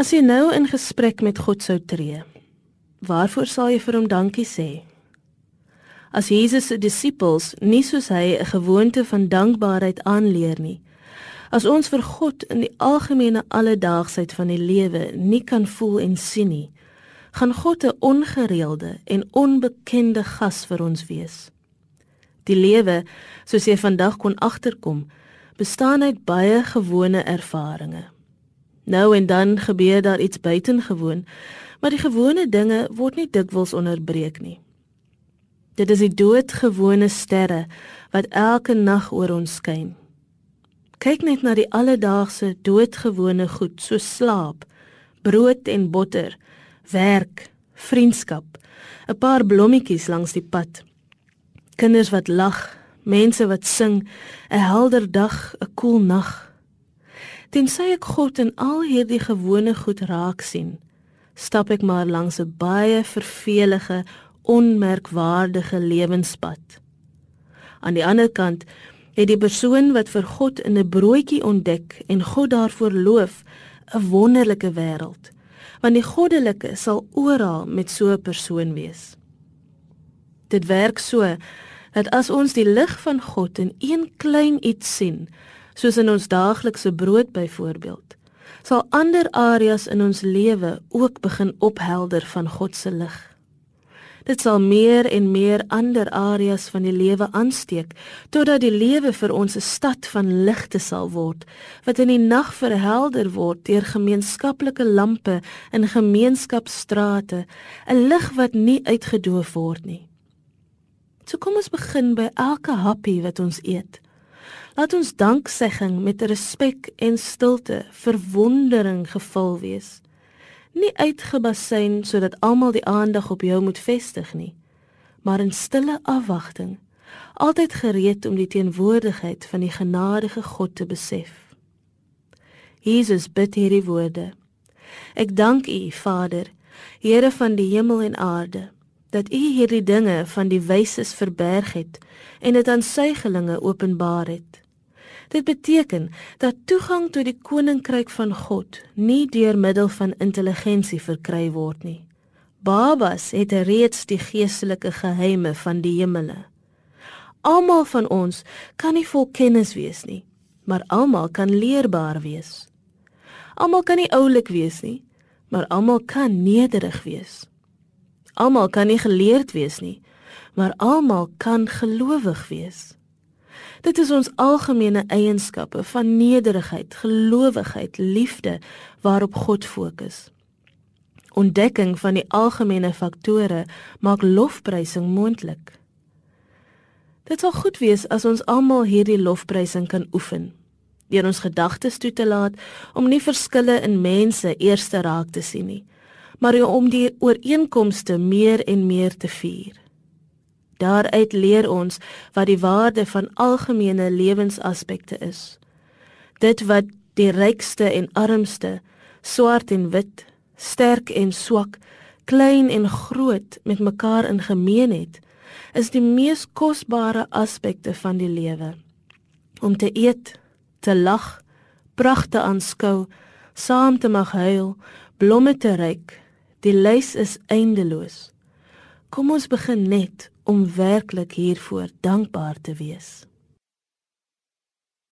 As jy nou in gesprek met God sou tree, waarvoor sal jy vir hom dankie sê? As Jesus se disippels nie soos hy 'n gewoonte van dankbaarheid aanleer nie, as ons vir God in die algemene alledaagsheid van die lewe nie kan voel en sien nie, gaan God 'n ongereelde en onbekende gas vir ons wees. Die lewe, soos jy vandag kon agterkom, bestaan uit baie gewone ervarings. Nou en dan gebeur daar iets buitengewoon, maar die gewone dinge word nie dikwels onderbreek nie. Dit is die doodgewone sterre wat elke nag oor ons skyn. Kyk net na die alledaagse doodgewone goed so slaap, brood en botter, werk, vriendskap, 'n paar blommetjies langs die pad. Kinders wat lag, mense wat sing, 'n helder dag, 'n koel nag. Tensy ek God in al hierdie gewone goed raak sien, stap ek maar langs 'n baie vervelige, onmerkwaardige lewenspad. Aan die ander kant het die persoon wat vir God in 'n broodjie ontdek en God daarvoor loof, 'n wonderlike wêreld. Want die goddelike sal oral met so 'n persoon wees. Dit werk so dat as ons die lig van God in een klein iets sien, soos in ons daaglikse brood byvoorbeeld, sal ander areas in ons lewe ook begin ophelder van God se lig. Dit sal meer en meer ander areas van die lewe aansteek totdat die lewe vir ons 'n stad van ligte sal word wat in die nag verhelder word deur gemeenskaplike lampe in gemeenskapsstrate, 'n lig wat nie uitgedoof word nie. So kom ons begin by elke happie wat ons eet. Laat ons danksegging met respek en stilte, verwondering gevul wees. Nie uitgebasyn sodat almal die aandag op jou moet vestig nie, maar in stille afwagting, altyd gereed om die teenwoordigheid van die genadige God te besef. Jesus bid hierdie woorde. Ek dank U, Vader, Here van die hemel en aarde dat u hierdie dinge van die wyses verberg het en dit aan sy gelinge openbaar het. Dit beteken dat toegang tot die koninkryk van God nie deur middel van intelligensie verkry word nie. Babas het reeds die geestelike geheime van die hemele. Almal van ons kan nie vol kennis wees nie, maar almal kan leerbaar wees. Almal kan nie oulik wees nie, maar almal kan nederig wees. Almal kan nie geleerd wees nie, maar almal kan gelowig wees. Dit is ons algemene eienskappe van nederigheid, gelowigheid, liefde waarop God fokus. Ontdekking van die algemene faktore maak lofprysing moontlik. Dit sal goed wees as ons almal hierdie lofprysing kan oefen. Deur ons gedagtes toe te laat om nie verskille in mense eerste raak te sien nie, maar om die ooreenkomste meer en meer te vier. Daaruit leer ons wat die waarde van algemene lewensaspekte is. Dit wat die rykste en armste, swart en wit, sterk en swak, klein en groot met mekaar in gemeen het, is die mees kosbare aspekte van die lewe. Om te eet, te lag, pragte aanskou, saam te mag huil, blomme te ryk, Die lys is eindeloos. Kom ons begin net om werklik hiervoor dankbaar te wees.